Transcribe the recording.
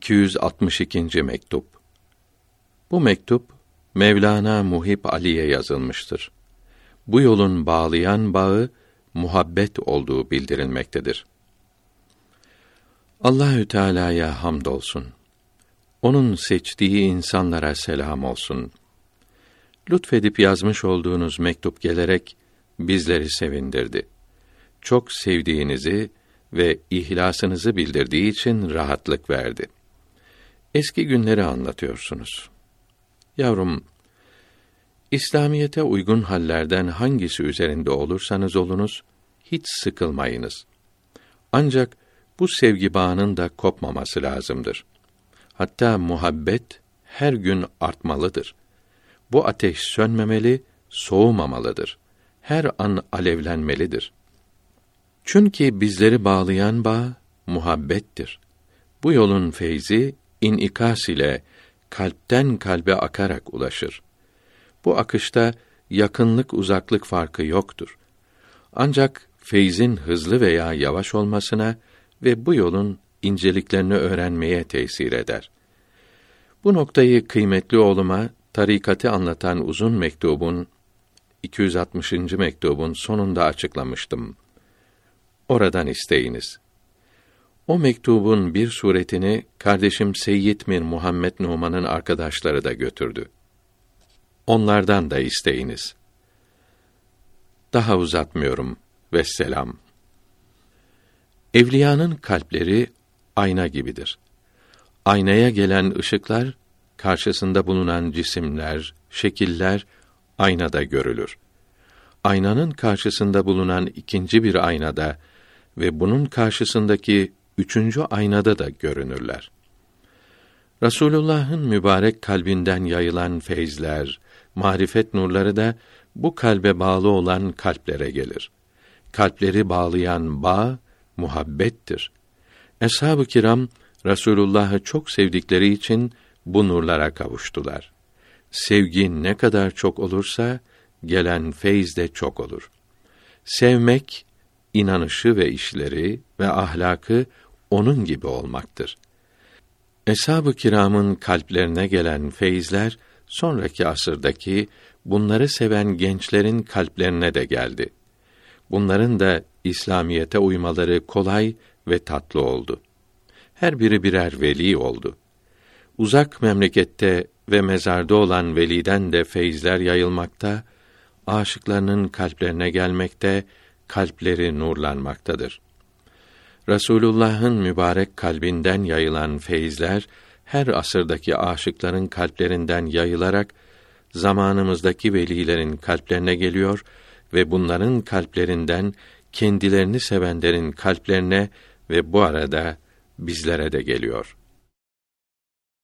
262. mektup. Bu mektup Mevlana Muhib Ali'ye yazılmıştır. Bu yolun bağlayan bağı muhabbet olduğu bildirilmektedir. Allahü Teala'ya hamdolsun. Onun seçtiği insanlara selam olsun. Lütfedip yazmış olduğunuz mektup gelerek bizleri sevindirdi. Çok sevdiğinizi ve ihlasınızı bildirdiği için rahatlık verdi. Eski günleri anlatıyorsunuz. Yavrum, İslamiyete uygun hallerden hangisi üzerinde olursanız olunuz, hiç sıkılmayınız. Ancak bu sevgi bağının da kopmaması lazımdır. Hatta muhabbet her gün artmalıdır. Bu ateş sönmemeli, soğumamalıdır. Her an alevlenmelidir. Çünkü bizleri bağlayan bağ muhabbettir. Bu yolun feyzi inikas ile kalpten kalbe akarak ulaşır. Bu akışta yakınlık uzaklık farkı yoktur. Ancak feyzin hızlı veya yavaş olmasına ve bu yolun inceliklerini öğrenmeye tesir eder. Bu noktayı kıymetli oğluma tarikatı anlatan uzun mektubun 260. mektubun sonunda açıklamıştım. Oradan isteyiniz. O mektubun bir suretini kardeşim Seyyid Mir Muhammed Numan'ın arkadaşları da götürdü. Onlardan da isteyiniz. Daha uzatmıyorum. Vesselam. Evliyanın kalpleri ayna gibidir. Aynaya gelen ışıklar karşısında bulunan cisimler, şekiller aynada görülür. Aynanın karşısında bulunan ikinci bir aynada ve bunun karşısındaki üçüncü aynada da görünürler. Rasulullah'ın mübarek kalbinden yayılan feyzler, marifet nurları da bu kalbe bağlı olan kalplere gelir. Kalpleri bağlayan bağ muhabbettir. Eshab-ı kiram Resulullah'ı çok sevdikleri için bu nurlara kavuştular. Sevgi ne kadar çok olursa gelen feyz de çok olur. Sevmek inanışı ve işleri ve ahlakı onun gibi olmaktır. Eshab-ı kiramın kalplerine gelen feyizler sonraki asırdaki bunları seven gençlerin kalplerine de geldi. Bunların da İslamiyete uymaları kolay ve tatlı oldu. Her biri birer veli oldu. Uzak memlekette ve mezarda olan veliden de feyizler yayılmakta, aşıklarının kalplerine gelmekte, kalpleri nurlanmaktadır. Resulullah'ın mübarek kalbinden yayılan feyizler her asırdaki aşıkların kalplerinden yayılarak zamanımızdaki velilerin kalplerine geliyor ve bunların kalplerinden kendilerini sevenlerin kalplerine ve bu arada bizlere de geliyor.